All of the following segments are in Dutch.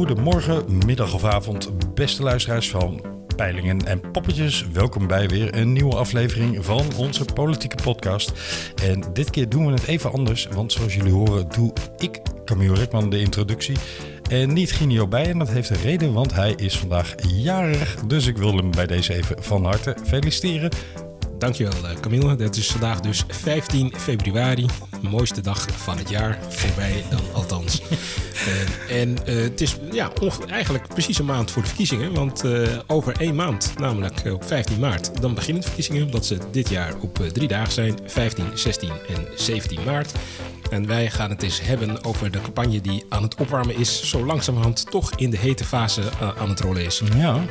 Goedemorgen, middag of avond, beste luisteraars van Peilingen en Poppetjes. Welkom bij weer een nieuwe aflevering van onze politieke podcast. En dit keer doen we het even anders, want zoals jullie horen doe ik, Camille Rekman, de introductie. En niet Ginio bij en dat heeft een reden, want hij is vandaag jarig. Dus ik wil hem bij deze even van harte feliciteren. Dankjewel uh, Camille. Het is vandaag dus 15 februari. Mooiste dag van het jaar. Voorbij dan althans. Uh, en uh, het is ja, eigenlijk precies een maand voor de verkiezingen. Want over één maand, namelijk op 15 maart, dan beginnen de verkiezingen. Omdat ze dit jaar op drie dagen zijn. 15, 16 en 17 maart. En wij gaan het eens hebben over de campagne die aan het opwarmen is. Zo langzamerhand toch in de hete fase aan het rollen is. Ja.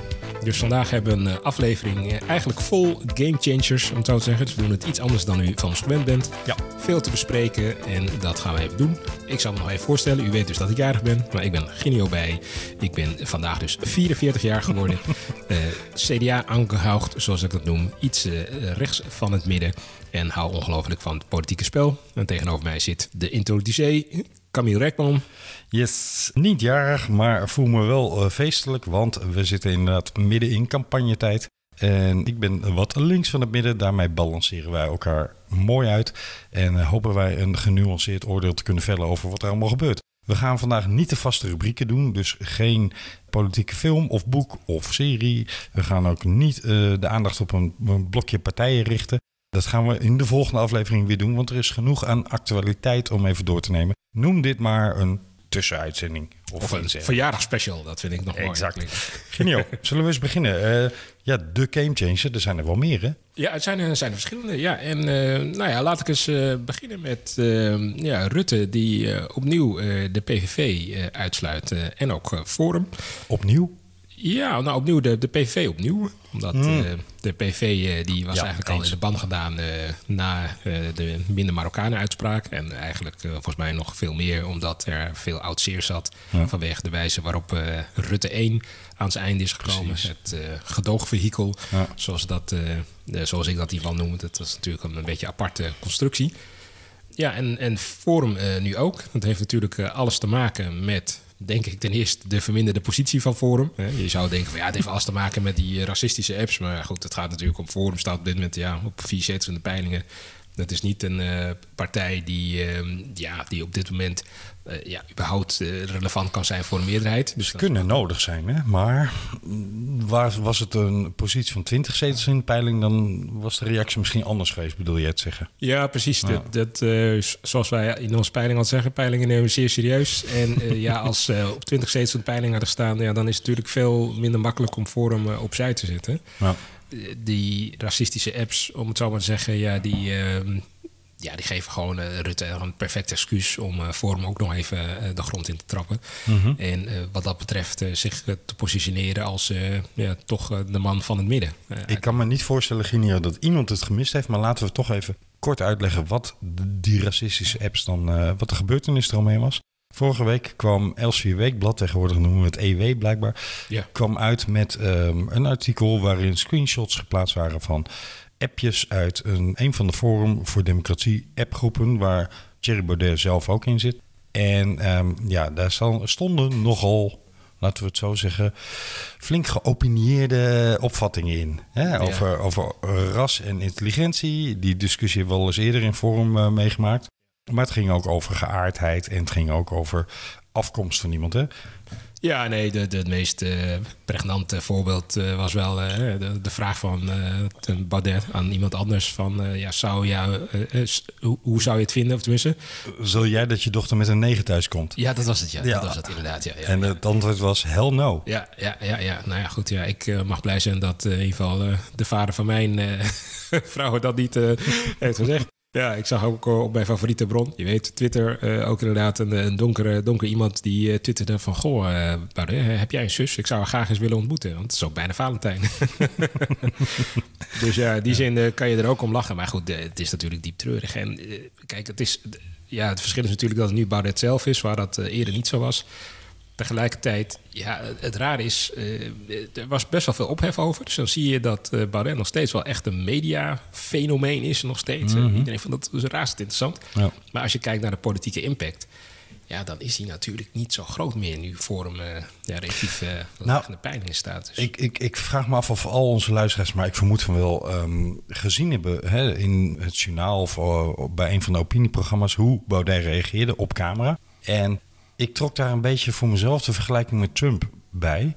Dus vandaag hebben we een aflevering eigenlijk vol game changers, om het zo te zeggen. Dus we doen het iets anders dan u van ons gewend bent. Ja. Veel te bespreken en dat gaan we even doen. Ik zal me nog even voorstellen. U weet dus dat ik jarig ben, maar ik ben Ginio bij. Ik ben vandaag dus 44 jaar geworden. uh, CDA aangehoogd, zoals ik dat noem. Iets uh, rechts van het midden. En hou ongelooflijk van het politieke spel. En tegenover mij zit de introducee, Camille Rekman. Yes, niet jarig, maar voel me wel uh, feestelijk, want we zitten inderdaad midden in campagnetijd. En ik ben wat links van het midden, daarmee balanceren wij elkaar mooi uit. En uh, hopen wij een genuanceerd oordeel te kunnen vellen over wat er allemaal gebeurt. We gaan vandaag niet de vaste rubrieken doen, dus geen politieke film of boek of serie. We gaan ook niet uh, de aandacht op een, een blokje partijen richten. Dat gaan we in de volgende aflevering weer doen, want er is genoeg aan actualiteit om even door te nemen. Noem dit maar een tussenuitzending. Of, of een verjaardagsspecial, dat vind ik nog mooi. Exact. Genio. Zullen we eens beginnen? Uh, ja, de Game Changer, er zijn er wel meer, hè? Ja, het zijn, er zijn er verschillende. Ja, en uh, nou ja, laat ik eens uh, beginnen met ja, Rutte, die opnieuw de PVV uitsluit en ook Forum. Opnieuw? Ja, nou opnieuw de, de PVV opnieuw. Omdat mm. uh, de PV uh, die was ja, eigenlijk eens. al in de ban gedaan uh, na de minder Marokkanen uitspraak. En eigenlijk volgens mij nog veel meer omdat er veel oud zeer zat. Ja. Vanwege de wijze waarop Rutte 1 aan zijn einde is gekomen. Precies. Het gedoogvehikel, ja. zoals, dat, zoals ik dat hiervan noem. Dat is natuurlijk een, een beetje aparte constructie. Ja, en, en Forum nu ook. Dat heeft natuurlijk alles te maken met denk ik ten eerste de verminderde positie van Forum. Je zou denken van ja, het heeft alles te maken met die racistische apps. Maar goed, het gaat natuurlijk om Forum staat op dit moment ja, op vier zetels in de peilingen. Dat is niet een uh, partij die, uh, ja, die op dit moment uh, ja, überhaupt relevant kan zijn voor een meerderheid. Dus Ze kunnen nodig zijn, hè? maar waar, was het een positie van 20 zetels in de peiling, dan was de reactie misschien anders geweest, bedoel je het zeggen? Ja, precies. Ja. Dat, dat zoals wij in onze peiling al zeggen, peilingen nemen we zeer serieus. En ja, als op 20 zetels in de peiling hadden staan, ja, dan is het natuurlijk veel minder makkelijk om voor hem opzij te zetten. Ja die racistische apps, om het zo maar te zeggen, ja, die, uh, ja, die geven gewoon uh, Rutte een perfect excuus om uh, voor hem ook nog even uh, de grond in te trappen. Mhm. Mm -hmm. En wat dat betreft zich te positioneren als ja, toch de man van het midden. Ik kan me niet voorstellen, Ginio, dat iemand het gemist heeft, maar laten we toch even kort uitleggen wat die racistische apps dan, wat de gebeurtenis eromheen was. Vorige week kwam Elsevier Weekblad, tegenwoordig noemen we het EW blijkbaar, ja. kwam uit met um, een artikel waarin screenshots geplaatst waren van appjes uit een, een van de Forum voor Democratie appgroepen, waar Thierry Baudet zelf ook in zit. En um, ja, daar stonden nogal, laten we het zo zeggen, flink geopinieerde opvattingen in. Hè? Ja. Over, over ras en intelligentie. Die discussie hebben we al eens eerder in Forum uh, meegemaakt. Maar het ging ook over geaardheid en het ging ook over afkomst van iemand. Hè? Ja, nee, de, de, het meest uh, pregnante voorbeeld uh, was wel uh, de, de, vraag van Baudet aan iemand anders: van ja, zou jou, hoe, hoe, zou je het vinden? Of tenminste, Zul jij dat je dochter met een negen thuis komt? Ja, dat was het, ja. ja. Dat was het inderdaad, ja. ja en het antwoord was hell no. Ja, ja, ja, ja. nou ja, goed. Ja, ik mag blij zijn dat in ieder geval de vader van mijn vrouw dat niet heeft gezegd. Ja, ik zag ook op mijn favoriete bron, je weet, Twitter, uh, ook inderdaad een, een donkere, donker iemand die uh, twitterde van... Goh, uh, heb jij een zus? Ik zou haar graag eens willen ontmoeten, want het is ook bijna Valentijn. dus ja, in die zin kan je er ook om lachen. Maar goed, het is natuurlijk diep treurig. En kijk, het, is, ja, het verschil is natuurlijk dat het nu Baudet zelf is, waar dat eerder niet zo was. Tegelijkertijd, ja, het raar is, uh, er was best wel veel ophef over. Dus dan zie je dat uh, Baudet nog steeds wel echt een mediafenomeen is. Nog steeds. Mm -hmm. Iedereen vindt dat is razend interessant. Ja. Maar als je kijkt naar de politieke impact, ja, dan is hij natuurlijk niet zo groot meer nu voor hem uh, ja, relatief uh, nou, peiling staat. Dus. Ik, ik, ik vraag me af of al onze luisteraars, maar ik vermoed van wel, ehm, gezien hebben hè, in het journaal of bij een van de opinieprogramma's hoe Baudet reageerde op camera. En ik trok daar een beetje voor mezelf de vergelijking met Trump bij.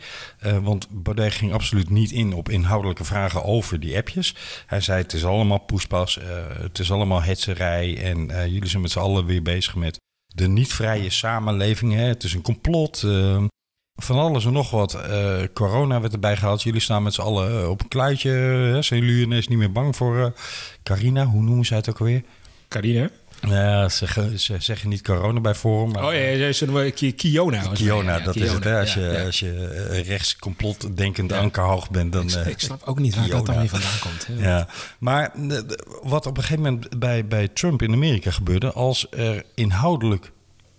Uh, want Baudet ging absoluut niet in op inhoudelijke vragen over die appjes. Hij zei: Het is allemaal poespas, uh, het is allemaal hetserij. En uh, jullie zijn met z'n allen weer bezig met de niet-vrije samenleving. Hè? Het is een complot. van alles en nog wat. corona werd erbij gehaald. Jullie staan met z'n allen op een kluitje. Hè? Zijn jullie ineens niet meer bang voor Carina? Hoe noemen ze het ook alweer? Carina? Ja, ze, ze zeggen niet corona bij Forum. Maar oh ja, ze noemen Kiona. Kiona, dat is het. Hè? Als, je, als je eh, rechts complotdenkend ja. ankerhoog bent, dan... Ik, ik, snap ook niet waar dat dan weer vandaan komt. Hè? Ja, maar wat op een gegeven moment bij, bij Trump in Amerika gebeurde... als er inhoudelijk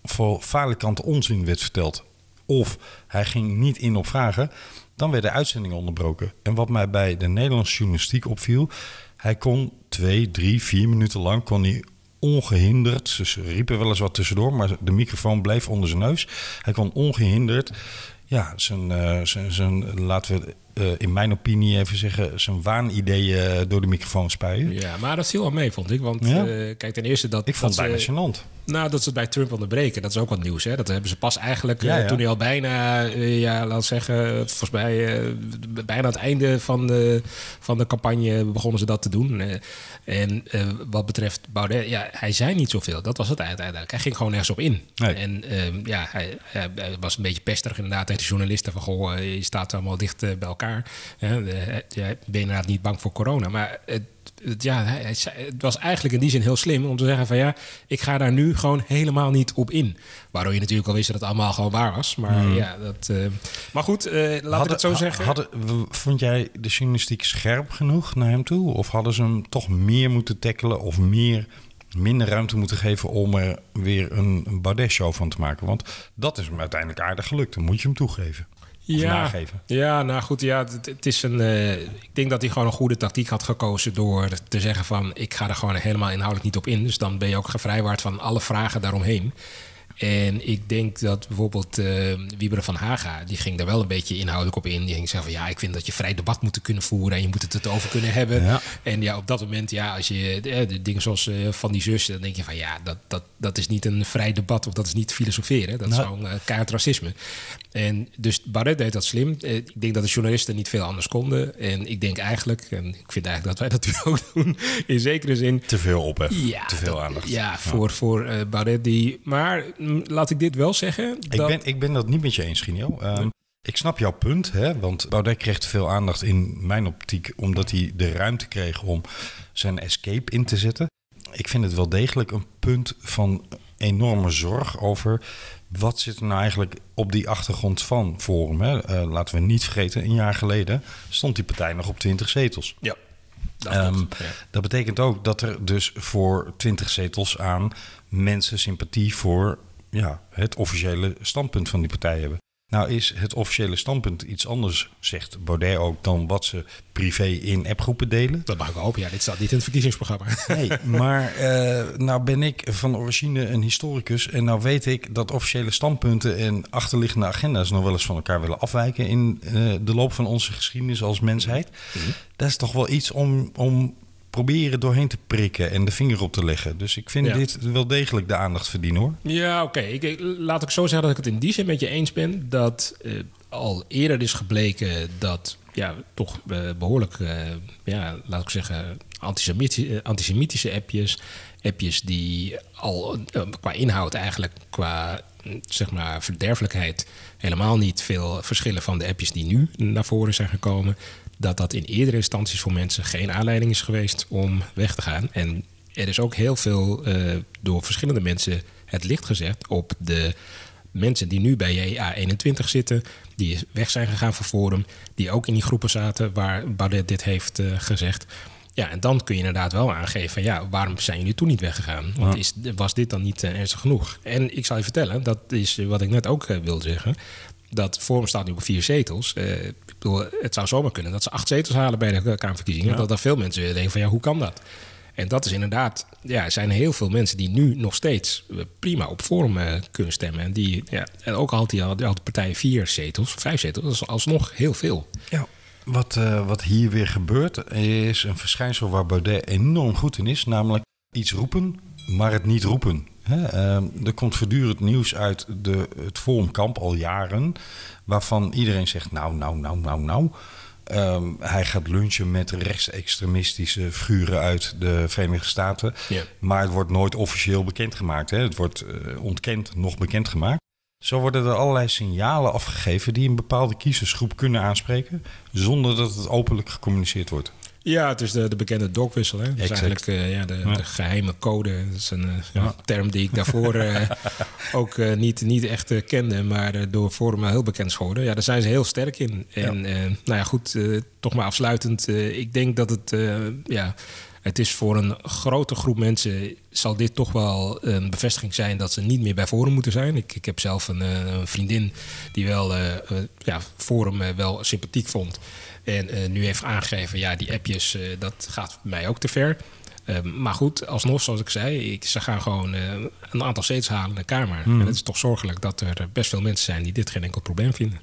voor kant onzin werd verteld... of hij ging niet in op vragen... dan werden uitzendingen onderbroken. En wat mij bij de Nederlandse journalistiek opviel... hij kon twee, drie, vier minuten lang kon hij ongehinderd. Ze riepen wel eens wat tussendoor, maar de microfoon bleef onder zijn neus. Hij kon ongehinderd ja, zijn, uh, zijn, zijn, laten we uh, in mijn opinie even zeggen, zijn waanideeën door de microfoon spuien. Ja, maar dat viel wel mee, vond ik. Want ja? uh, kijk, ten eerste dat... Ik vond het bijna gênant. Nou, dat ze het bij Trump onderbreken, dat is ook wat nieuws. Hè? Dat hebben ze pas eigenlijk, ja, ja. toen hij al bijna, ja, laat zeggen, volgens mij bijna het einde van de, van de campagne begonnen ze dat te doen. en wat betreft Baudet, ja, hij zei niet zoveel. Dat was het uiteindelijk. Hij ging gewoon nergens op in. Nee. En ehm, ja, hij, hij, was een beetje pesterig inderdaad tegen de journalisten. Van, goh, je staat allemaal dicht bij elkaar elkaar. Ben je inderdaad niet bang voor corona. Maar het, het, ja, het was eigenlijk in die zin heel slim om te zeggen van ja, ik ga daar nu gewoon helemaal niet op in. Waardoor je natuurlijk al wist dat het allemaal gewoon waar was. Maar hmm. ja, dat. Uh, maar goed, uh, laat ik het zo zeggen. Hadden, vond jij de journalistiek scherp genoeg naar hem toe? Of hadden ze hem toch meer moeten tackelen of meer minder ruimte moeten geven om er weer een, een Baudet-show van te maken. Want dat is hem uiteindelijk aardig gelukt. Dan moet je hem toegeven ja, Ja, nou goed, ja, het, is een. Uh, ik denk dat hij gewoon een goede tactiek had gekozen door te zeggen van ik ga er gewoon helemaal inhoudelijk niet op in. Dus dan ben je ook gevrijwaard van alle vragen daaromheen. En ik denk dat bijvoorbeeld uh, Wiebere van Haga, die ging daar wel een beetje inhoudelijk op in. Die ging zeggen van ja, ik vind dat je vrij debat moet kunnen voeren en je moet het het over kunnen hebben. En ja, op dat moment, ja, als je de, de dingen zoals uh, van die zus, dan denk je van ja, dat, dat, dat is niet een vrij debat of dat is niet filosoferen. Dat is gewoon uh, keihard racisme. En dus Barret deed dat slim. Ik denk dat de journalisten niet veel anders konden. En ik denk eigenlijk, en ik vind eigenlijk dat wij dat nu ook doen, in zekere zin. Te veel op, Ja, te veel aandacht. Ja, voor, voor uh, Barret die. Maar laat ik dit wel zeggen. Ik, ben, ik ben dat niet met je eens, Ginio. Um, ik snap jouw punt, hè? want Baudet kreeg te veel aandacht in mijn optiek... omdat hij de ruimte kreeg om zijn escape in te zetten. Ik vind het wel degelijk een punt van enorme zorg over... wat zit er nou eigenlijk op die achtergrond van Forum. Hè? Uh, laten we niet vergeten, een jaar geleden stond die partij nog op 20 zetels. Ja. Dat, um, dat, betekent ook dat er dus voor 20 zetels aan mensen sympathie voor ja, het officiële standpunt van die partij hebben. Nou is het officiële standpunt iets anders, zegt Baudet ook, dan wat ze privé in appgroepen delen. Dat mag ik hopen. Ja, dit staat niet in het verkiezingsprogramma. Nee, maar uh, nou ben ik van origine een historicus en nou weet ik dat officiële standpunten en achterliggende agenda's nog wel eens van elkaar willen afwijken in uh, de loop van onze geschiedenis als mensheid. Mm Dat is toch wel iets om, om proberen doorheen te prikken en de vinger op te leggen. Dus ik vind dit wel degelijk de aandacht verdienen hoor. Ja, oké. Ik, laat ik zo zeggen dat ik het in die zin met je eens ben. Dat uh, al eerder is gebleken dat ja, toch uh, behoorlijk, uh, ja, laat ik zeggen, antisemitische, antisemitische appjes. Appjes die al qua inhoud eigenlijk, qua zeg maar verderfelijkheid, helemaal niet veel verschillen van de appjes die nu naar voren zijn gekomen dat dat in eerdere instanties voor mensen geen aanleiding is geweest om weg te gaan. En er is ook heel veel uh, door verschillende mensen het licht gezet op de mensen die nu bij JA21 zitten, die weg zijn gegaan van Forum, die ook in die groepen zaten waar Baudet dit heeft uh, gezegd. Ja, en dan kun je inderdaad wel aangeven van ja, waarom zijn jullie toen niet weggegaan? Want is, was dit dan niet uh, ernstig genoeg? En ik zal je vertellen, dat is wat ik net ook uh, wilde zeggen dat Forum staat nu op vier zetels. Bedoel, het zou zomaar kunnen dat ze acht zetels halen bij de Kamerverkiezingen. Dat er veel mensen denken van ja, hoe kan dat? En dat is inderdaad, ja, er zijn heel veel mensen die nu nog steeds prima op Forum kunnen stemmen. En die, ja, en ook al had die, de partij vier zetels, vijf zetels, dat is alsnog heel veel. Ja. Wat, wat hier weer gebeurt, is een verschijnsel waar Baudet enorm goed in is. Namelijk iets roepen, maar het niet roepen. Ehm, er komt voortdurend nieuws uit de, het Forumkamp al jaren. Waarvan iedereen zegt: Nou, nou, nou, nou, nou. Ehm, hij gaat lunchen met rechtsextremistische figuren uit de Verenigde Staten. Maar het wordt nooit officieel bekendgemaakt. Hè? Het wordt uh, ontkend, nog bekendgemaakt. Zo worden er allerlei signalen afgegeven die een bepaalde kiezersgroep kunnen aanspreken, zonder dat het openlijk gecommuniceerd wordt. Ja, het is de, de bekende dogwissel. Hè? Dat is eigenlijk uh, ja, de, de, geheime code. Dat is een uh, ja. term die ik daarvoor uh, ook niet, niet echt kende, maar door Forum heel bekend is geworden. Ja, daar zijn ze heel sterk in. En nou ja, goed, toch maar afsluitend. ik denk dat het, ja, het is voor een grote groep mensen zal dit toch wel een bevestiging zijn dat ze niet meer bij Forum moeten zijn. Ik, ik heb zelf een, een vriendin die wel ja, Forum wel sympathiek vond. En uh, nu heeft aangegeven, ja, die appjes, uh, dat gaat mij ook te ver. Uh, maar goed, alsnog, zoals ik zei, ik, ze gaan gewoon een aantal zetels halen in de Kamer. Mm. En het is toch zorgelijk dat er best veel mensen zijn die dit geen enkel probleem vinden.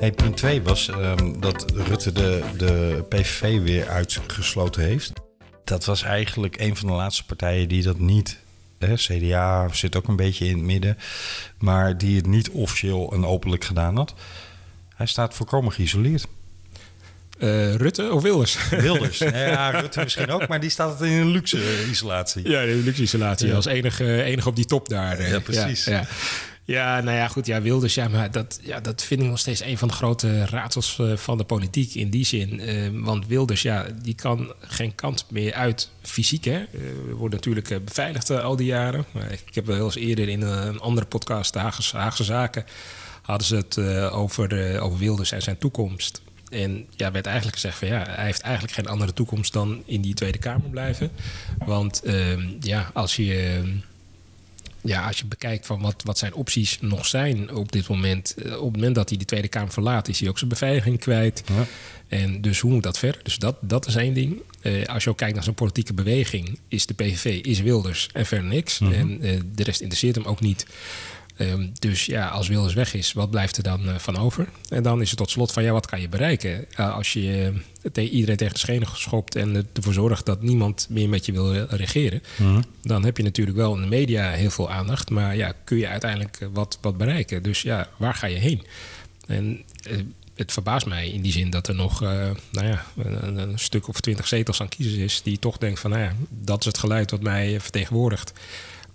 Hey, punt 2 was um, dat Rutte de, de PVV weer uitgesloten heeft dat was eigenlijk een van de laatste partijen die dat niet. Hè, CDA zit ook een beetje in het midden. Maar die het niet officieel en openlijk gedaan had. Hij staat volkomen geïsoleerd. Uh, Rutte of Wilders? Wilders. ja, Rutte misschien ook, maar die staat in een luxe isolatie. Ja, in een luxe isolatie. Als enige, enige op die top daar. Ja, precies. Ja, ja, nou ja, goed. Ja, Wilders, ja, maar dat, ja, dat vind ik nog steeds een van de grote raadsels eh, van de politiek in die zin. Uh, want Wilders, ja, die kan geen kant meer uit fysiek. Hè. Uh, wordt natuurlijk beveiligd al die jaren. Maar ik heb wel eens eerder in een andere podcast, Haagse, Zaken, hadden ze het over, over Wilders en zijn toekomst. En ja, werd eigenlijk gezegd van ja, hij heeft eigenlijk geen andere toekomst dan in die Tweede Kamer blijven. Want ehm, ja, als je ja, als je bekijkt van wat, wat zijn opties nog zijn op dit moment. Eh, op het moment dat hij de Tweede Kamer verlaat, is hij ook zijn beveiliging kwijt. Ja. En dus hoe moet dat verder? Dus dat, dat is één ding. Uh, als je ook kijkt naar zijn politieke beweging, is de PVV, is Wilders en verder niks. Mhm. En uh, de rest interesseert hem ook niet. Um, dus ja, als Wilders weg is, wat blijft er dan uh, van over? En dan is het tot slot van ja, wat kan je bereiken? Uh, als je uh, iedereen tegen de schenen geschopt en ervoor zorgt dat niemand meer met je wil regeren, mm. dan heb je natuurlijk wel in de media heel veel aandacht, maar ja, kun je uiteindelijk wat, wat bereiken? Dus ja, waar ga je heen? En het verbaast mij in die zin dat er nog nou ja, een, een, stuk of twintig zetels aan kiezers is die toch denkt van nou ja, dat is het geluid wat mij vertegenwoordigt.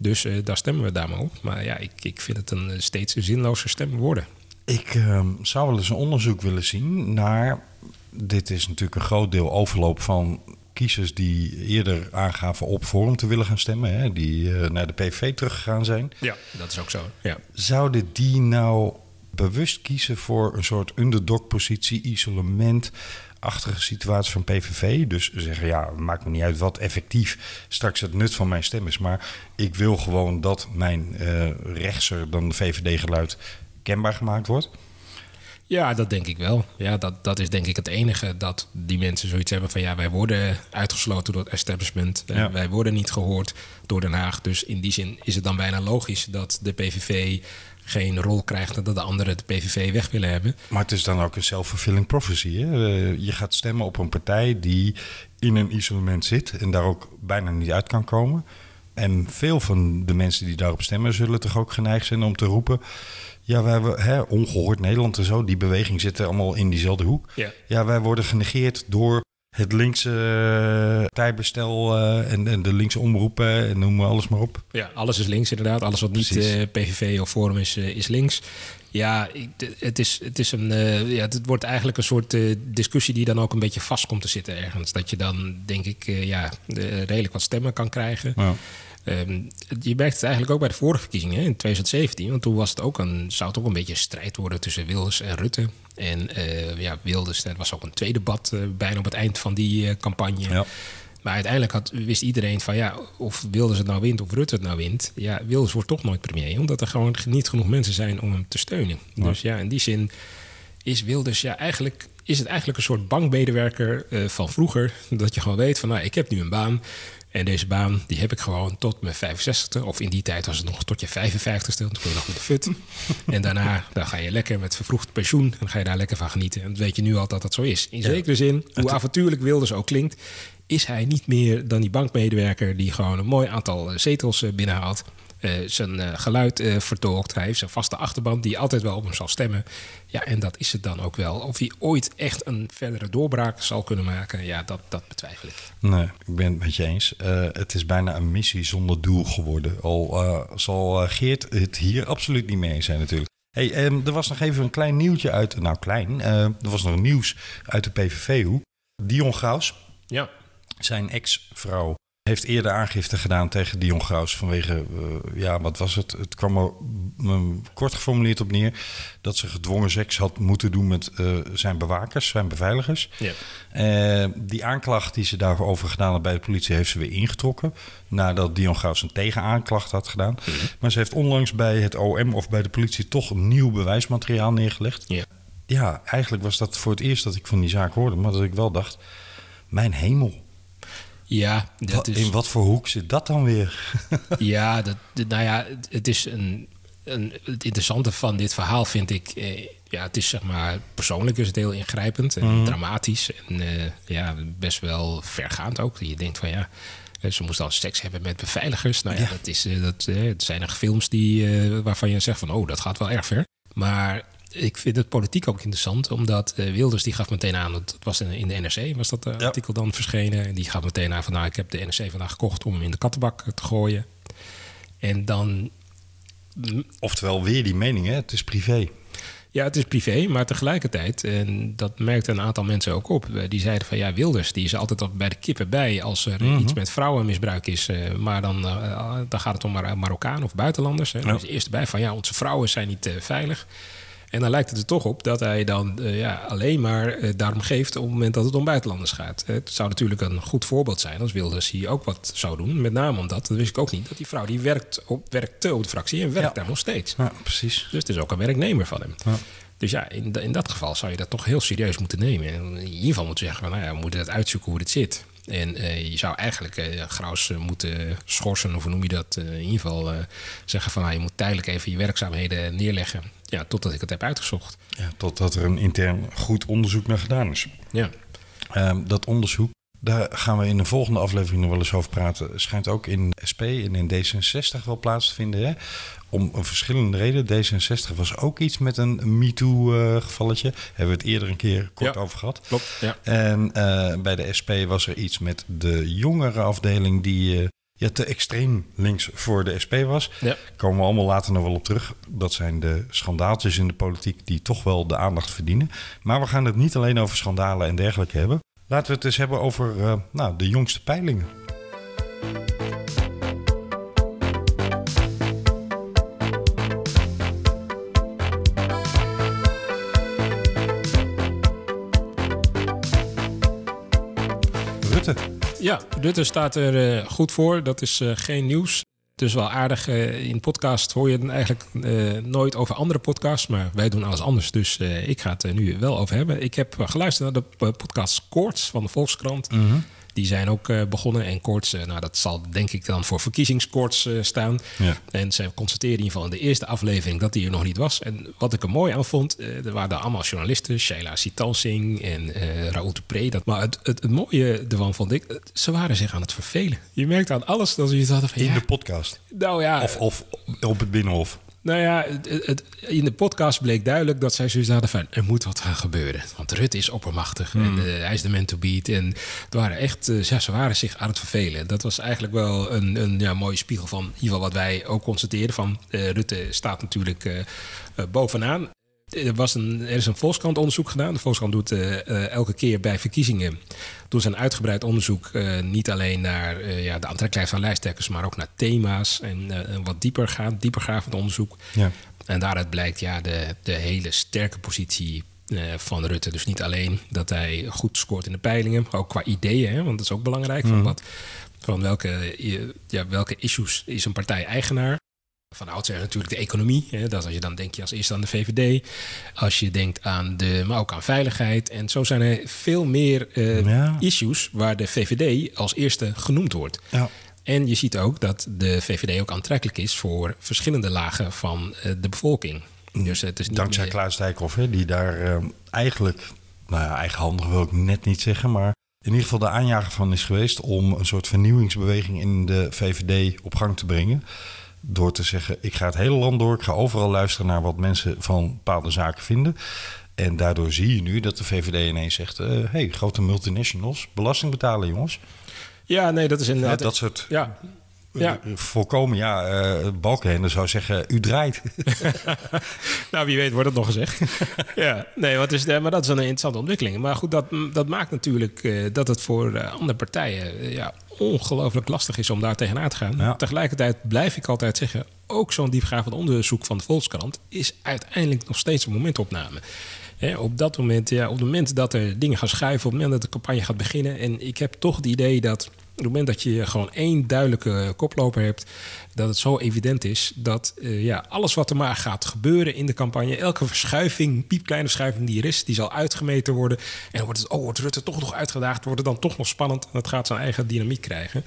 Dus uh, daar stemmen we daar maar op. Maar ja, ik, ik vind het een steeds zinloze stem worden. Ik uh, zou wel eens een onderzoek willen zien naar. Dit is natuurlijk een groot deel overloop van kiezers die eerder aangaven op Forum te willen gaan stemmen, hè, die uh, naar de PV teruggegaan zijn. Ja, dat is ook zo. Ja. Zouden die nou bewust kiezen voor een soort underdog-positie, isolement? Achtige situatie van PVV. Dus zeggen, ja, maakt me niet uit wat effectief straks het nut van mijn stem is. Maar ik wil gewoon dat mijn uh, rechtser dan de VVD-geluid kenbaar gemaakt wordt. Ja, dat denk ik wel. Ja, dat, dat is denk ik het enige dat die mensen zoiets hebben van ja, wij worden uitgesloten door het establishment. Ja. Wij worden niet gehoord door Den Haag. Dus in die zin is het dan bijna logisch dat de PVV geen rol krijgt en dat de anderen de PVV weg willen hebben. Maar het is dan ook een self-fulfilling prophecy. Hè? Eh, je gaat stemmen op een partij die in een isolement zit en daar ook bijna niet uit kan komen. En veel van de mensen die daarop stemmen zullen toch ook geneigd zijn om te roepen. Ja, wij hebben hè, ongehoord Nederland en zo. Die beweging zitten allemaal in diezelfde hoek. Ja. ja, wij worden genegeerd door het linkse uh, partijbestel uh, en, en, de linkse omroepen en noem maar alles maar op. Ja, alles is links inderdaad. Alles wat niet PVV of Forum is, is links. Ja, het, is, het, is een, ja, het wordt eigenlijk een soort discussie die dan ook een beetje vast komt te zitten ergens. Dat je dan, denk ik, ja, redelijk wat stemmen kan krijgen. Ja. Um, je merkt het eigenlijk ook bij de vorige verkiezingen in 2017. Want toen was het ook een, zou het ook een beetje een strijd worden tussen Wilders en Rutte. En uh, ja, Wilders, er was ook een tweede debat uh, bijna op het eind van die uh, campagne. Ja. Maar uiteindelijk had, wist iedereen van ja, of Wilders het nou wint of Rutte het nou wint. Ja, Wilders wordt toch nooit premier. Omdat er gewoon niet genoeg mensen zijn om hem te steunen. Dus ja, in die zin is Wilders ja eigenlijk is het eigenlijk een soort bankmedewerker uh, van vroeger. Dat je gewoon weet van nou, ik heb nu een baan. En deze baan die heb ik gewoon tot mijn 65ste. Of in die tijd was het nog tot je 55ste. Toen kon je nog met de fut. en daarna dan ga je lekker met vervroegd pensioen. En dan ga je daar lekker van genieten. En dat weet je nu al dat dat zo is. In zekere zin, hoe avontuurlijk Wilders ook klinkt... is hij niet meer dan die bankmedewerker... die gewoon een mooi aantal eh, zetels eh, binnenhaalt. Uh, zijn uh, geluid uh, vertolkt. Hij heeft zijn vaste achterban die altijd wel op hem zal stemmen. Ja, en dat is het dan ook wel. Of hij ooit echt een verdere doorbraak zal kunnen maken, ja, dat, dat betwijfel ik. Nee, ik ben het met je eens. het is bijna een missie zonder doel geworden. Al zal Geert het hier absoluut niet mee eens zijn natuurlijk. Hey, um, er was nog even een klein nieuwtje uit, nou klein, er was nog nieuws uit de PVV-hoek. Dion Graus, ja. zijn ex-vrouw, heeft eerder aangifte gedaan tegen Dion Graus vanwege, uh, ja, wat was het? Het kwam er um, kort geformuleerd op neer dat ze gedwongen seks had moeten doen met uh, zijn bewakers, zijn beveiligers. Ja. Uh, die aanklacht die ze daarover gedaan had bij de politie heeft ze weer ingetrokken nadat Dion Graus een tegenaanklacht had gedaan. Mhm. Maar ze heeft onlangs bij het OM of bij de politie toch nieuw bewijsmateriaal neergelegd. Ja, eigenlijk was dat voor het eerst dat ik van die zaak hoorde, maar dat ik wel dacht, mijn hemel. Ja, dat Wat- is... In wat voor hoek zit dat dan weer? Ja, dat, nou ja, het- is een, een. Het interessante van dit verhaal vind ik. Eh, ja, het is zeg maar. Persoonlijk is het heel ingrijpend en dramatisch. En eh, ja, best wel vergaand ook. Je denkt van ja. Ze moest al seks hebben met beveiligers. Nou ja, Ja. dat is, eh, dat, eh, het zijn er films die, eh, waarvan je zegt van... oh, dat gaat wel erg ver. Maar ik vind het politiek ook interessant. Omdat eh, Wilders die gaf meteen aan... het was in, in de NRC was dat eh, Ja. artikel dan verschenen. En die gaf meteen aan van... nou, ik heb de NRC vandaag gekocht om hem in de kattenbak te gooien. En dan Oftewel weer die mening, hè? Het is privé. Ja, het is privé, maar tegelijkertijd, en dat merkte een aantal mensen ook op, eh, die zeiden van ja, Wilders, die is altijd al bij de kippen bij als er Mhm. iets met vrouwenmisbruik is. eh, maar dan, eh, dan gaat het om Mar Marokkanen of buitenlanders. Hè. Dan is eerst bij van ja, onze vrouwen zijn niet eh, veilig. En dan lijkt het er toch op dat hij dan eh, ja, alleen maar eh, daarom geeft op het moment dat het om buitenlanders gaat. Eh, Het zou natuurlijk een goed voorbeeld zijn als Wilders hier ook wat zou doen. Met name omdat, dat wist ik ook niet, dat die vrouw die werkt op, werkte op de fractie en werkt Ja. daar nog steeds. Ja, precies. Dus het is ook een werknemer van hem. Ja. Dus ja, in, in dat geval zou je dat toch heel serieus moeten nemen. En in ieder geval moeten zeggen van, nou ja, we moeten het uitzoeken hoe dit zit. En je zou eigenlijk Graus moeten schorsen, of hoe noem je dat? In ieder geval zeggen van, nou, je moet tijdelijk even je werkzaamheden neerleggen. Ja, totdat ik het heb uitgezocht. Ja, totdat er een intern goed onderzoek naar gedaan is. Ja, Ehm, dat onderzoek, daar gaan we in de volgende aflevering nog wel eens over praten. Schijnt ook in SP en in D66 wel plaats te vinden. Hè? Om een verschillende reden. D66 was ook iets met een MeToo-gevalletje. Hebben we het eerder een keer kort Ja. over gehad. klopt. Ja. En eh, bij de SP was er iets met de jongere afdeling die eh, ja, te extreem links voor de SP was. Ja. Komen we allemaal later nog wel op terug. Dat zijn de schandaaltjes in de politiek die toch wel de aandacht verdienen. Maar we gaan het niet alleen over schandalen en dergelijke hebben. Laten we het eens hebben over eh, nou, de jongste peilingen. Rutte. Ja, Rutte staat er eh, goed voor. Dat is eh, geen nieuws. Het is wel aardig. eh, in podcast hoor je het eigenlijk nooit over andere podcasts. Maar wij doen alles anders. Dus ik ga het er nu wel over hebben. Ik heb geluisterd naar de podcast Koorts van de Volkskrant. Die zijn ook eh, begonnen. En Koorts, eh, nou, dat zal denk ik dan voor verkiezingskoorts eh, staan. Ja. En ze constateerden in ieder geval in de eerste aflevering dat hij er nog niet was. En wat ik er mooi aan vond, er waren allemaal journalisten. Sheila Sitalsing en eh Raoul Dupré. Dat, maar het, het, het mooie ervan vond ik, ze waren zich aan het vervelen. Je merkte aan alles dat ze iets hadden van... In ja, de podcast. nou ja, Of, of op het Binnenhof. Nou ja, het, in de podcast bleek duidelijk dat zij zoiets hadden van... er moet wat gaan gebeuren. Want Rutte is oppermachtig en eh, hij is de man to beat. En het waren echt, eh, ja, ze waren zich aan het vervelen. Dat was eigenlijk wel een, een ja, mooie spiegel van... in ieder geval wat wij ook constateerden van... eh, Rutte staat natuurlijk bovenaan. Er, was een, er is een Volkskrant onderzoek gedaan. De Volkskrant doet eh, eh, elke keer bij verkiezingen... doen ze een uitgebreid onderzoek... eh, niet alleen naar ja, de aantrekkelijkheid van lijsttrekkers... maar ook naar thema's en een wat dieper gaan, diepergravend onderzoek. Ja. En daaruit blijkt ja, de, de hele sterke positie van Rutte. Dus niet alleen dat hij goed scoort in de peilingen, maar ook qua ideeën, hè, want dat is ook belangrijk. Van, mhm. wat, van welke, ja, welke issues is een partij eigenaar? Van oudsher natuurlijk de economie. Hè, dat als je dan denk je als eerste aan de VVD. Als je denkt aan de, maar ook aan veiligheid. En zo zijn er veel meer uh, issues waar de VVD als eerste genoemd wordt. Ja. En je ziet ook dat de VVD ook aantrekkelijk is voor verschillende lagen van uh, de bevolking. Dus het is niet Dankzij meer... Klaas Dijkhoff, hè, die daar uh, eigenlijk, nou ja, eigenhandig wil ik net niet zeggen, maar in ieder geval de aanjager van is geweest om een soort vernieuwingsbeweging in de VVD op gang te brengen door te zeggen: ik ga het hele land door, ik ga overal luisteren naar wat mensen van bepaalde zaken vinden. En daardoor zie je nu dat de VVD ineens zegt: hé, uh, hey, grote multinationals, belasting betalen, jongens. Ja, nee, dat is inderdaad. Ja, dat soort. Ja. Ja. Voorkomen, ja. Uh, Balkenende zou zeggen, u draait. nou, wie weet wordt het nog gezegd. ja, nee, wat is maar dat is een interessante ontwikkeling. Maar goed, dat, dat maakt natuurlijk uh, dat het voor uh, andere partijen ja, ongelooflijk lastig is om daar tegenaan te gaan. Tegelijkertijd blijf ik altijd zeggen, ook zo'n diepgaand onderzoek van de Volkskrant is uiteindelijk nog steeds een momentopname. op dat moment, ja, op het moment dat er dingen gaan schuiven, op het moment dat de campagne gaat beginnen. En ik heb toch het idee dat het moment dat je gewoon één duidelijke koploper hebt, dat het zo evident is dat uh, ja, alles wat er maar gaat gebeuren in de campagne, elke verschuiving, piepkleine verschuiving die er is, die zal uitgemeten worden. En dan wordt het, oh, wordt Rutte toch nog uitgedaagd, wordt het dan toch nog spannend. Dat gaat zijn eigen dynamiek krijgen.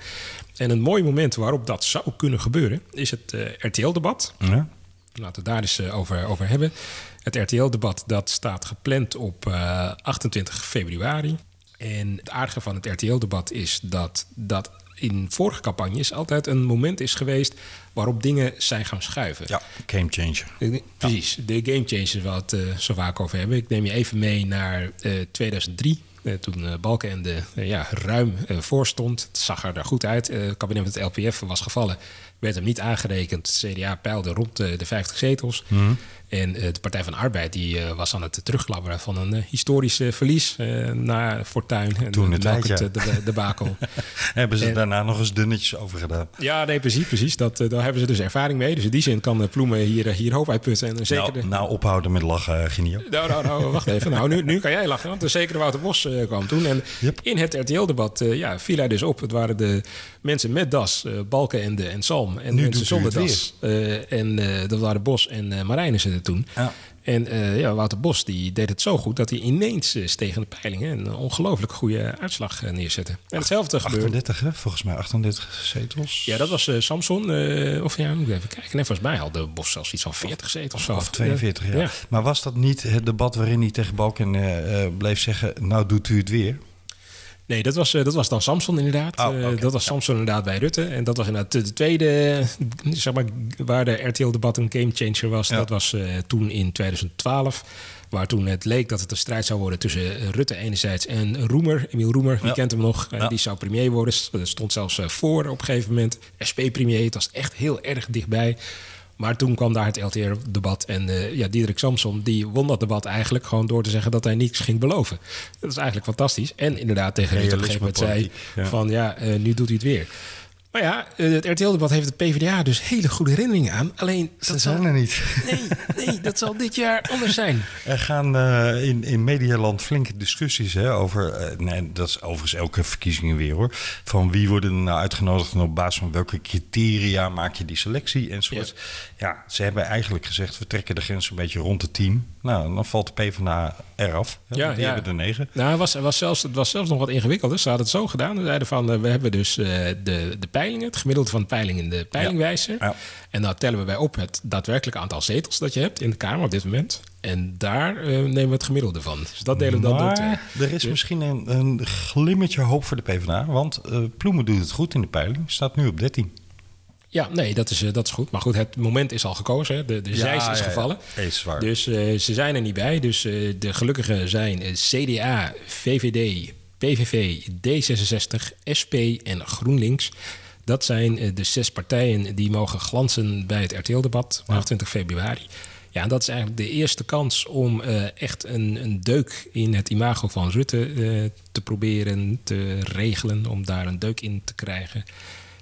En een mooi moment waarop dat zou kunnen gebeuren, is het uh, RTL-debat. Ja. Laten we daar eens uh, over, over hebben. Het RTL-debat dat staat gepland op 28 februari. En het aardige van het RTL-debat is dat dat in vorige campagnes altijd een moment is geweest waarop dingen zijn gaan schuiven. Ja, game changer. Precies, de game changer waar we het uh, zo vaak over hebben. Ik neem je even mee naar uh, 2003. Uh, toen uh, Balkenende ja, ruim voor stond. Het zag er daar goed uit. het kabinet met het LPF was gevallen. Werd hem niet aangerekend. Het CDA peilde rond de 50 zetels. Mm en uh, de Partij van Arbeid die, uh, was aan het terugklabberen van een historisch verlies na Fortuin. En Toen het de, de, de, bakel. hebben ze daarna nog eens dunnetjes over gedaan? Ja, nee, precies. precies. Dat, daar hebben ze dus ervaring mee. Dus in die zin kan Ploemen hier, hier hoop uitputten. En zeker nou, nou, ophouden met lachen, Genio. Nou, nou, nou, wacht even. Nou, nu, nu kan jij lachen. Want de zekere Wouter Bos kwam toen. En in het RTL-debat ja, viel hij dus op. Het waren de mensen met das, Balkenende en Salm. En nu mensen zonder das. en dat waren Bos en uh, Marijnissen toen. Ja. En uh, ja, Wouter Bos die deed het zo goed dat hij ineens uh, tegen de peilingen een ongelooflijk goede uitslag uh, neerzette. En hetzelfde 38, gebeurde. hè? volgens mij 38 zetels. Ja, dat was Samson. of ja, moet ik even kijken. Nee, volgens mij had de Bos zelfs iets van 40 zetels. Of, of 42, ja. ja. Maar was dat niet het debat waarin hij tegen Balken bleef zeggen: Nou, doet u het weer? Nee, dat was, eh, dat was dan Samson inderdaad. Oh, eh, dat was Samson inderdaad bij Rutte. En dat was inderdaad de tweede, zeg maar, waar de RTL-debat een gamechanger was. Dat was uh, toen in 2012. Waar toen het leek dat het een strijd zou worden tussen Rutte enerzijds en Roemer. Emiel Roemer, wie kent hem nog? Die zou premier worden. Dat stond zelfs voor op een gegeven moment. SP-premier, het was echt heel erg dichtbij. Maar toen kwam daar het LTR-debat. En uh, ja, Diederik Samson die won dat debat eigenlijk gewoon door te zeggen dat hij niets ging beloven. Dat is eigenlijk fantastisch. En inderdaad tegen Rutte op een gegeven moment zei van ja, uh, nu doet hij het weer. Maar ja, eh, het RTL-debat heeft de PvdA dus hele goede herinneringen aan. Alleen... Ze zijn er niet. Nee, nee, dat zal dit jaar anders zijn. Er gaan uh, in, in Medialand flinke discussies hè, over... Uh, nee, dat is overigens elke verkiezingen weer hoor. Van wie worden er nou uitgenodigd en op basis van welke criteria maak je die selectie enzovoort. Ja. ja, ze hebben eigenlijk gezegd... we trekken de grens een beetje rond de team. Nou, dan valt de PvdA eraf. Ja, die ja. hebben er negen. Nou, het was, was zelfs, het was zelfs nog wat ingewikkelder. Ze hadden het zo gedaan. Ze zeiden van, we hebben dus de, de peilingen, het gemiddelde van de peiling in de peilingwijzer. Ja. En dan tellen we bij op het daadwerkelijke aantal zetels dat je hebt in de Kamer op dit moment. En daar uh, nemen we het gemiddelde van. Dus dat delen we dan door Er is misschien een, een, glimmetje hoop voor de PvdA. Want uh, Ploemen doet het goed in de peiling. Staat nu op 13. Ja, nee, dat is, uh, dat is goed. Maar goed, het moment is al gekozen. De, de ja, is gevallen. Ja, is waar. Dus ze zijn er niet bij. Dus de gelukkigen zijn CDA, VVD, PVV, D66, SP en GroenLinks. Dat zijn eh, de zes partijen die mogen glanzen bij het RTL-debat, 28 februari. Ja, en dat is eigenlijk de eerste kans om uh, echt een, een, deuk in het imago van Rutte uh, te proberen te regelen, om daar een deuk in te krijgen.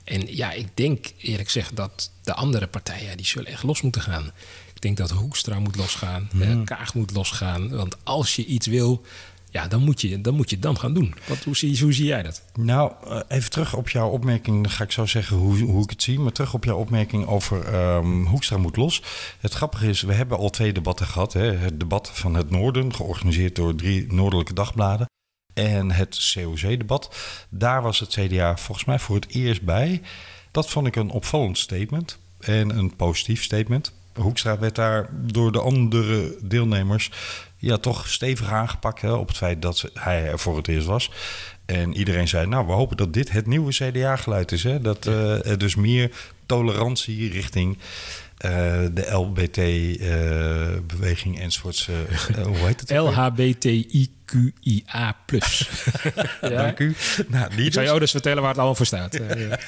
En ja, ik denk eerlijk gezegd dat de andere partijen, die zullen echt los moeten gaan Ik denk dat Hoekstra moet losgaan. Mm. Kaag moet losgaan. Want als je iets wil, ja, dan moet je dan, moet je dan gaan doen. Wat, hoe, zie, hoe zie jij dat? Nou, eh, even terug op jouw opmerking. Dan ga ik zo zeggen hoe, hoe ik het zie. Maar terug op jouw opmerking over um, Hoekstra moet los. Het grappige is, we hebben al twee debatten gehad. Hè. Het debat van het Noorden, georganiseerd door drie noordelijke dagbladen. En het COC-debat. Daar was het CDA volgens mij voor het eerst bij. Dat vond ik een opvallend statement. En een positief statement. Hoekstra werd daar door de andere deelnemers ja, toch stevig aangepakt hè, op het feit dat hij er voor het eerst was. En iedereen zei, nou, we hopen dat dit het nieuwe CDA-geluid is. Hè? Dat uh, er dus meer tolerantie richting uh, de LBT-beweging uh, enzovoorts. hoe heet het? LHBTIQIA+. ja. Dank u. Nou, die Ik zou jou dus vertellen waar het allemaal voor staat.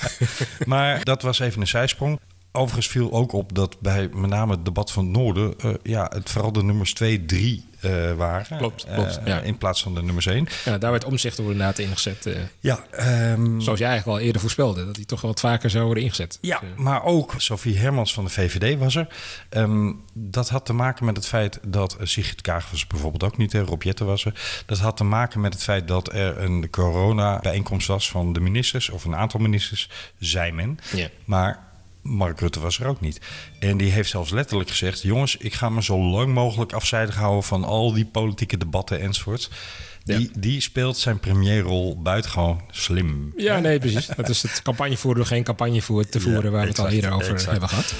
maar dat was even een zijsprong. Overigens viel ook op dat bij met name het debat van het Noorden... Uh, ja, het vooral de nummers 2, 3 uh, waren. Klopt, klopt. Uh, ja. In plaats van de nummers 1. Ja, daar werd omzicht door inderdaad ingezet. ja, um, Zoals jij eigenlijk al eerder voorspelde, dat hij toch wat vaker zou worden ingezet. Ja, dus, maar ook Sophie Hermans van de VVD was er. Um, dat had te maken met het feit dat Sigrid Kaag was bijvoorbeeld ook niet, Rob Jetten was er. Dat had te maken met het feit dat er een corona-bijeenkomst was van de ministers, of een aantal ministers, zei men. Ja. Maar Mark Rutte was er ook niet. En die heeft zelfs letterlijk gezegd: jongens, ik ga me zo lang mogelijk afzijdig houden van al die politieke debatten enzovoort. Die, ja. die speelt zijn premierrol buitengewoon slim. Ja, nee, precies. Dat is het campagnevoeren, geen campagne voor te voeren, ja, waar we het al eerder over exact. hebben gehad.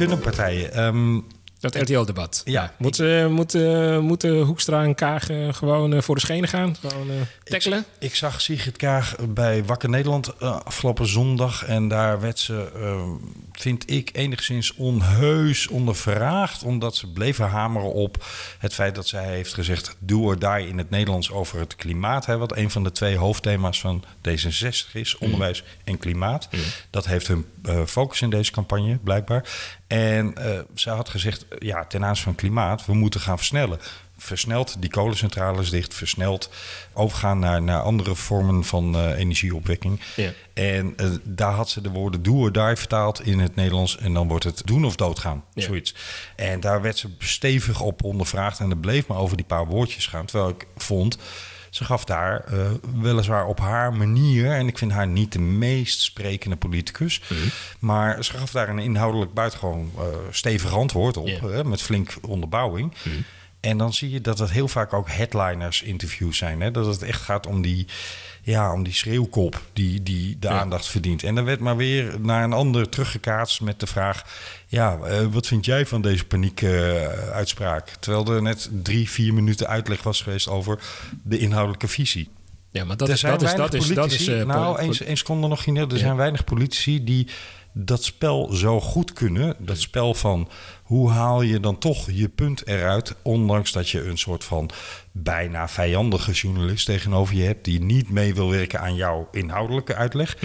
Kunnen partijen? Um, dat RTL-debat. Ja. Moet, uh, moet, uh, moeten Hoekstra en Kaag uh, gewoon voor de schenen gaan? Gewoon tackelen? Ik, ik, zag Sigrid Kaag bij Wakker Nederland afgelopen zondag. En daar werd ze, vind ik, enigszins onheus ondervraagd. Omdat ze bleven hameren op het feit dat zij heeft gezegd... doe or die in het Nederlands over het klimaat. Hè, wat een van de twee hoofdthema's van D66 is. Mm. Onderwijs en klimaat. Mm. Dat heeft hun focus in deze campagne, blijkbaar. En zij had gezegd, ja, ten aanzien van klimaat, we moeten gaan versnellen. Versneld die kolencentrales dicht, versneld overgaan naar, naar andere vormen van uh, energieopwekking. Ja. En uh, daar had ze de woorden do or die vertaald in het Nederlands. En dan wordt het doen of doodgaan, ja. zoiets. En daar werd ze stevig op ondervraagd. En dat bleef maar over die paar woordjes gaan. Terwijl ik vond, ze gaf daar uh, weliswaar op haar manier, en ik vind haar niet de meest sprekende politicus, mm -hmm. maar ze gaf daar een inhoudelijk buitengewoon uh, stevig antwoord op, Yeah. hè, met flink onderbouwing. Mhm. En dan zie je dat het heel vaak ook headliners interviews zijn. Hè? Dat het echt gaat om die, ja, om die schreeuwkop die, die de Ja. aandacht verdient. En dan werd maar weer naar een ander teruggekaatst met de vraag... ja, eh, wat vind jij van deze paniek-uitspraak? Terwijl er net drie, vier minuten uitleg was geweest over de inhoudelijke visie. Ja, maar dat er is, zijn dat is, weinig dat is, dat is... politici- eh, nou, één seconde nog, Ginelle. Er Ja. zijn weinig politici die dat spel zo goed kunnen. Dat spel van hoe haal je dan toch je punt eruit... ondanks dat je een soort van bijna vijandige journalist tegenover je hebt... die niet mee wil werken aan jouw inhoudelijke uitleg...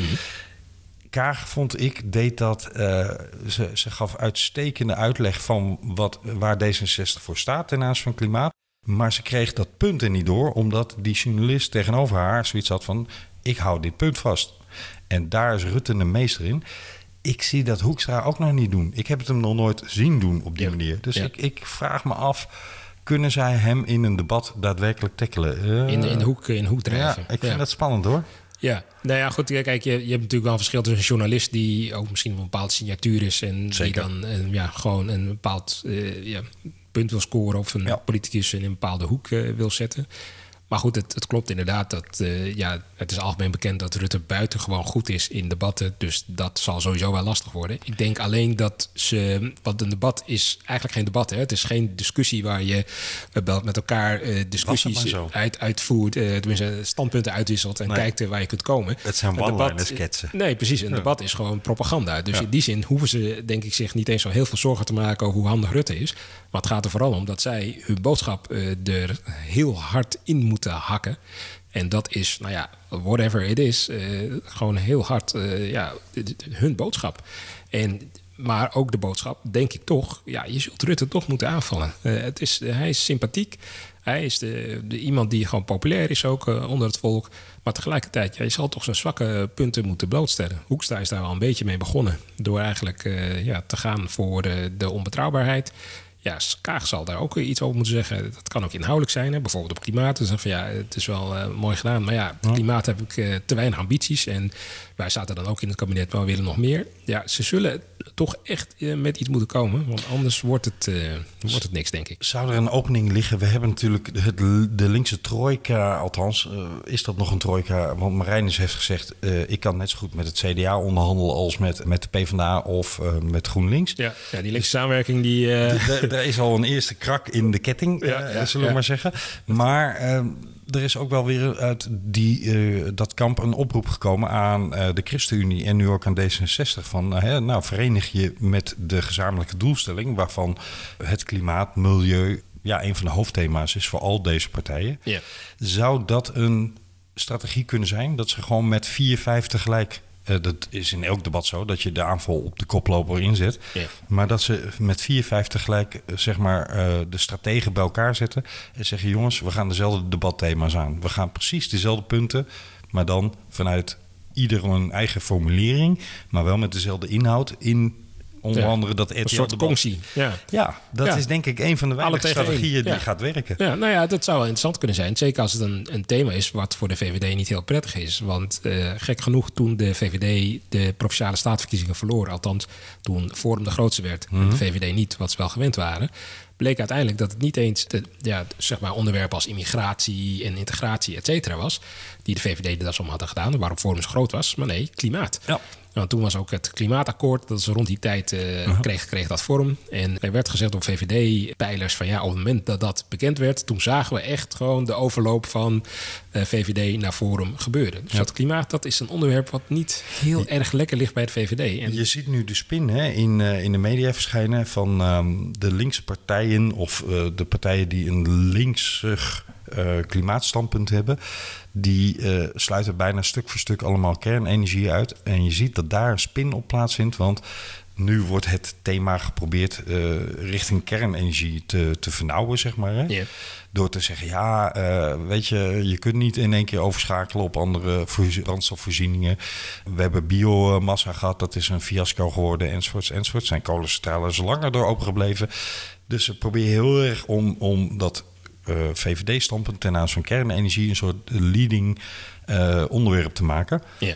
Kaag, vond ik, deed dat. eh, ze, ze gaf uitstekende uitleg van wat, waar D66 voor staat ten aanzien van klimaat. Maar ze kreeg dat punt er niet door, omdat die journalist tegenover haar zoiets had van: ik hou dit punt vast. En daar is Rutte een meester in. Ik zie dat Hoekstra ook nog niet doen. Ik heb het hem nog nooit zien doen op die Ja. manier. Dus Ja. ik, ik vraag me af: kunnen zij hem in een debat daadwerkelijk tackelen? Eh, in, de, in, de hoek, in de hoek ja, drijven. ik vind dat spannend hoor. Ja, nou ja, goed. Kijk, je, je hebt natuurlijk wel een verschil tussen een journalist die ook misschien een bepaalde signatuur is en Zeker. die dan ja, gewoon een bepaald eh, ja, punt wil scoren of een Ja. politicus in een bepaalde hoek eh, wil zetten. Maar goed, het, het klopt inderdaad dat eh, ja, het is algemeen bekend dat Rutte buitengewoon goed is in debatten. Dus dat zal sowieso wel lastig worden. Ik denk alleen dat ze. Want een debat is eigenlijk geen debat. Hè? Het is geen discussie waar je eh, met elkaar eh, discussies uit, uitvoert. tenminste, standpunten uitwisselt en Nee. kijkt waar je kunt komen. Het zijn one-liners. Nee, precies. Een Ja. debat is gewoon propaganda. Dus Ja. in die zin hoeven ze, denk ik, zich niet eens zo heel veel zorgen te maken over hoe handig Rutte is. Maar het gaat er vooral om dat zij hun boodschap er heel hard in moeten hakken. En dat is, nou ja, whatever it is, eh, gewoon heel hard, eh, ja, hun boodschap. En maar ook de boodschap, denk ik toch, ja, je zult Rutte toch moeten aanvallen. het is, hij is sympathiek. Hij is de, de, iemand die gewoon populair is ook onder het volk. Maar tegelijkertijd, ja, je zal toch zijn zwakke punten moeten blootstellen. Hoekstra is daar al een beetje mee begonnen. Door eigenlijk ja, te gaan voor de onbetrouwbaarheid ja, Kaag zal daar ook iets over moeten zeggen. Dat kan ook inhoudelijk zijn. Hè? Bijvoorbeeld op klimaat. Dus van ja, het is wel uh, mooi gedaan. Maar ja, klimaat heb ik uh, te weinig ambities. En wij zaten dan ook in het kabinet, maar we willen nog meer. Ja, ze zullen toch echt uh, met iets moeten komen. Want anders wordt het, wordt het niks, denk ik. Zou er een opening liggen? We hebben natuurlijk het, de linkse trojka. Althans, is dat nog een trojka? Want Marijnus heeft gezegd... ik kan net zo goed met het CDA onderhandelen... als met, met de PvdA of met GroenLinks. Ja, ja die linkse samenwerking die... Er is al een eerste krak in de ketting, ja, zullen we maar zeggen. Maar ehm, er is ook wel weer uit die, uh, dat kamp een oproep gekomen aan uh, de ChristenUnie en nu ook aan D66. Van uh, nou, verenig je met de gezamenlijke doelstelling, waarvan het klimaat, milieu, ja, een van de hoofdthema's is voor al deze partijen. Zou dat een strategie kunnen zijn? Dat ze gewoon met vier, vijf tegelijk uh, dat is in elk debat zo, dat je de aanval op de koploper inzet. Maar dat ze met vier, vijf tegelijk uh, zeg maar, uh, de strategen bij elkaar zetten. En zeggen, jongens, we gaan dezelfde debatthema's aan. We gaan precies dezelfde punten, maar dan vanuit ieder een eigen formulering. Maar wel met dezelfde inhoud in Onder andere dat RTL... Een soort conctie. Ja, ja dat is denk ik een van de weinige strategieën die gaat werken. Ja, nou ja, dat zou wel interessant kunnen zijn. Zeker als het een, een thema is wat voor de VVD niet heel prettig is. Want uh, gek genoeg, toen de VVD de Provinciale Staatverkiezingen verloor... althans toen Forum de grootste werd en de mhm. VVD niet, wat ze wel gewend waren bleek uiteindelijk dat het niet eens de, ja, zeg maar onderwerpen als immigratie en integratie, et cetera, was. Die de VVD dat om hadden gedaan, waarom Forum zo groot was. Maar nee, klimaat. Ja. Nou, toen was ook het klimaatakkoord, dat is rond die tijd uh, kreeg, kreeg dat vorm. En er werd gezegd door VVD-pijlers van ja, op het moment dat dat bekend werd, toen zagen we echt gewoon de overloop van uh, eh, VVD naar Forum gebeuren. Dus dat klimaat, dat is een onderwerp wat niet heel erg lekker ligt bij de VVD. En je ziet nu de spin hè, in, uh, in de media verschijnen van um, de linkse partijen of de partijen die een linksig klimaatstandpunt hebben die uh, sluiten bijna stuk voor stuk allemaal kernenergie uit. En je ziet dat daar een spin op plaatsvindt, want nu wordt het thema geprobeerd uh, richting kernenergie te, te vernauwen, zeg maar. Hè? Door te zeggen, ja, uh, weet je, je kunt niet in één keer overschakelen op andere brandstofvoorzieningen. We hebben biomassa gehad, dat is een fiasco geworden, enzovoorts, enzovoorts. Zijn kolencentrales langer door opengebleven. Dus ze proberen heel erg om, om dat VVD-standpunt ten aanzien van kernenergie een soort leading uh, onderwerp te maken. Ja.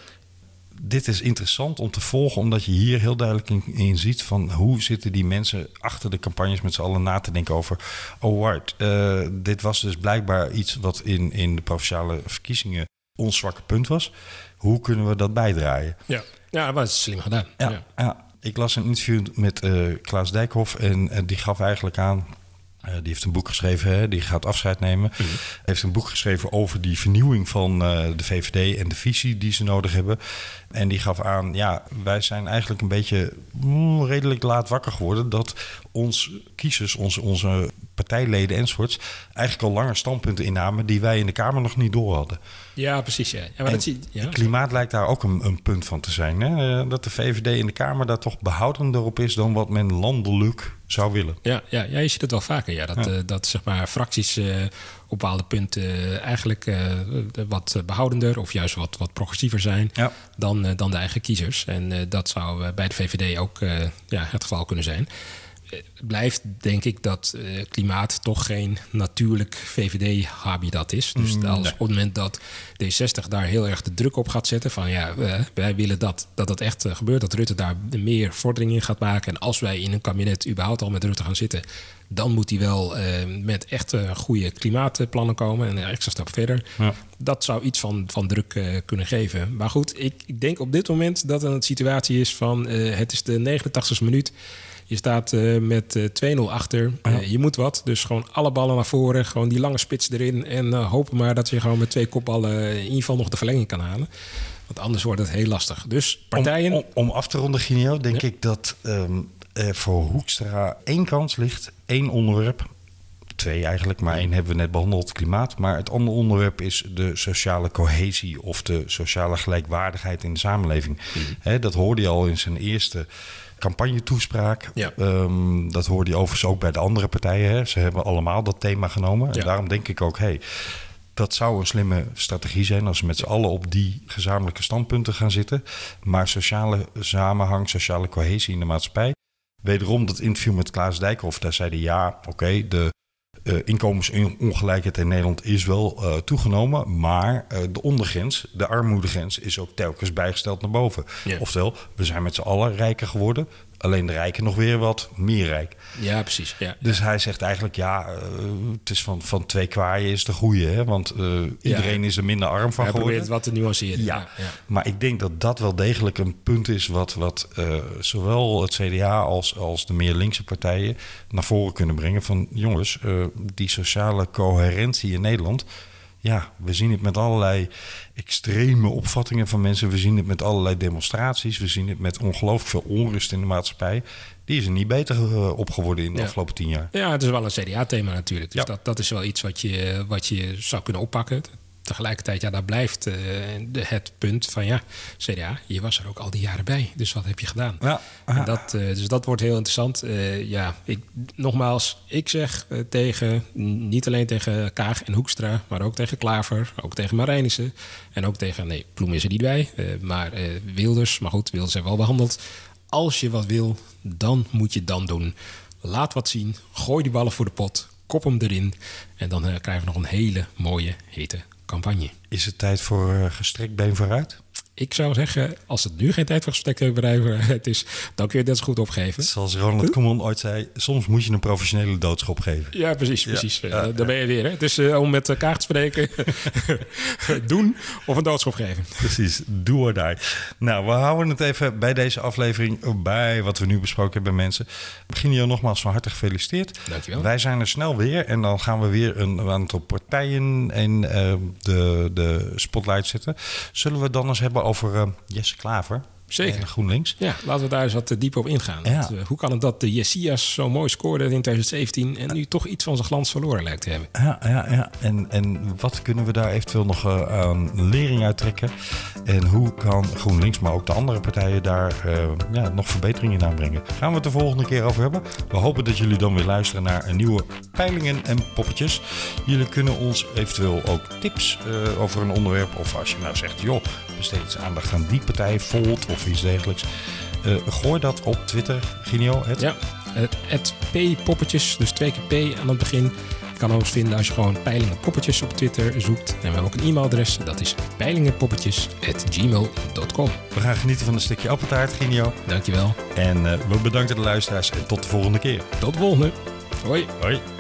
Dit is interessant om te volgen, omdat je hier heel duidelijk in, in, ziet van hoe zitten die mensen achter de campagnes met z'n allen na te denken over. Oh, Wart, uh, dit was dus blijkbaar iets wat in, in de provinciale verkiezingen ons zwakke punt was. Hoe kunnen we dat bijdragen? Ja, ja dat was slim gedaan. Ja, ja. ja. Ik las een interview met uh, Klaas Dijkhoff en uh, die gaf eigenlijk aan uh, die heeft een boek geschreven, hè, die gaat afscheid nemen. Mm heeft een boek geschreven over die vernieuwing van uh, de VVD en de visie die ze nodig hebben. En die gaf aan, ja, wij zijn eigenlijk een beetje mm, redelijk laat wakker geworden dat ons kiezers, onze, onze partijleden enzovoorts, eigenlijk al langer standpunten innamen die wij in de Kamer nog niet door hadden. Ja, precies. Ja. ja maar dat zie, ja. Klimaat lijkt daar ook een, een punt van te zijn. Hè? Dat de VVD in de Kamer daar toch behoudender op is dan wat men landelijk zou willen. Ja, ja, ja je ziet het wel vaker. Ja. Dat, ja. Uh, dat zeg maar, fracties uh, op bepaalde punten eigenlijk wat behoudender of juist wat, wat progressiever zijn ja. dan, dan de eigen kiezers. En dat zou bij de VVD ook ja, het geval kunnen zijn blijft denk ik dat uh, klimaat toch geen natuurlijk VVD-habitat is. Dus mm, als op het moment dat D60 daar heel erg de druk op gaat zetten... van ja, uh, wij willen dat dat, dat echt uh, gebeurt, dat Rutte daar meer vordering in gaat maken... en als wij in een kabinet überhaupt al met Rutte gaan zitten... dan moet hij wel met echt goede klimaatplannen komen en een extra stap verder. Ja. Dat zou iets van, van druk kunnen geven. Maar goed, ik, ik denk op dit moment dat het een situatie is van... het is de 89e minuut... Je staat uh, met uh, 2-0 achter. Uh, je moet wat. Dus gewoon alle ballen naar voren. Gewoon die lange spits erin. En hopen maar dat je gewoon met twee kopballen in ieder geval nog de verlenging kan halen. Want anders wordt het heel lastig. Dus partijen... Om, om, om af te ronden, Ginio, denk ja. ik dat um, er voor Hoekstra één kans ligt. één onderwerp. Twee eigenlijk, maar één hebben we net behandeld, klimaat. Maar het andere onderwerp is de sociale cohesie of de sociale gelijkwaardigheid in de samenleving. Mm -hmm. He, dat hoorde je al in zijn eerste campagnetoespraak. Ja. Ehm, dat hoorde je overigens ook bij de andere partijen. Hè. Ze hebben allemaal dat thema genomen. Ja. En daarom denk ik ook, hey, dat zou een slimme strategie zijn als we met z'n allen op die gezamenlijke standpunten gaan zitten. Maar sociale samenhang, sociale cohesie in de maatschappij. Wederom dat interview met Klaas Dijkhoff, daar zeiden ja, oké, de eh, inkomensongelijkheid in Nederland is wel eh, toegenomen, maar eh, de ondergrens, de armoedegrens, is ook telkens bijgesteld naar boven. Oftewel, we zijn met z'n allen rijker geworden, alleen de rijken nog weer wat meer rijk. Ja, precies. Ja. Dus hij zegt eigenlijk, ja, eh, het is van, van twee kwaaien is de goede, hè? want eh, iedereen is er minder arm van Hij probeert geworden. het wat te nuanceren. Ja. ja. Maar ik denk dat dat wel degelijk een punt is wat, wat eh, zowel het CDA als, als de meer linkse partijen naar voren kunnen brengen. Van jongens, die sociale coherentie in Nederland. Ja, we zien het met allerlei extreme opvattingen van mensen. We zien het met allerlei demonstraties. We zien het met ongelooflijk veel onrust in de maatschappij. Die is er niet beter eh, op geworden in de Ja. afgelopen tien jaar. Ja, het is wel een CDA-thema natuurlijk. Dus Ja. dat, dat is wel iets wat je, wat je zou kunnen oppakken. Tegelijkertijd, ja, daar blijft eh, de, het punt van ja, CDA, je was er ook al die jaren bij. Dus wat heb je gedaan? Ja, En dat, eh, dus dat wordt heel interessant. Eh, ja, ik, nogmaals, ik zeg tegen, niet alleen tegen Kaag en Hoekstra, maar ook tegen Klaver, ook tegen Marijnissen en ook tegen, nee, Ploem is er niet bij, maar Wilders, maar goed, Wilders heeft wel behandeld. Als je wat wil, dan moet je dan doen. Laat wat zien, gooi die ballen voor de pot, kop hem erin en dan krijgen we nog een hele mooie, hete campagne. Is het tijd voor eh, gestrekt been vooruit? Ik zou zeggen, als het nu geen tijd voor gesprek bedrijven is, dan kun je het net zo goed opgeven. Zoals Ronald Koeman ooit zei, soms moet je een professionele doodschop geven. Ja, precies, precies. Eh, daar ben je weer. Hè? Dus eh, om met elkaar te spreken, doen of een doodschop geven. Precies, do or die. Nou, we houden het even bij deze aflevering bij wat we nu besproken hebben, mensen. Begin je nogmaals van harte gefeliciteerd. Dankjewel. Wij zijn er snel weer en dan gaan we weer een aantal partijen in eh, de, de spotlight zetten. Zullen we het dan eens hebben over eh, Jesse Klaver? Zeker. eh, GroenLinks. Ja, laten we daar eens wat eh, dieper op ingaan. Ja. Want, eh, hoe kan het dat de Jessias zo mooi scoorde in 2017 en nu toch iets van zijn glans verloren lijkt te hebben? Ja, ja, ja. En, en wat kunnen we daar eventueel nog aan lering uit trekken? En hoe kan GroenLinks, maar ook de andere partijen daar ja, nog verbeteringen in aanbrengen? Gaan we het de volgende keer over hebben. We hopen dat jullie dan weer luisteren naar een nieuwe peilingen en poppetjes. Jullie kunnen ons eventueel ook tips over een onderwerp. Of als je nou zegt, joh, besteed eens aandacht aan die partij, Volt of iets dergelijks. Eh, gooi dat op Twitter, Ginio. Het Ja, het het P-poppetjes, dus twee keer P aan het begin. Je kan ons vinden als je gewoon peilingen poppetjes op Twitter zoekt. En we hebben ook een e-mailadres, dat is peilingenpoppetjes.gmail.com. We gaan genieten van een stukje appeltaart, Ginio. Dankjewel. En eh, we bedanken de luisteraars en tot de volgende keer. Tot de volgende. Hoi. Hoi.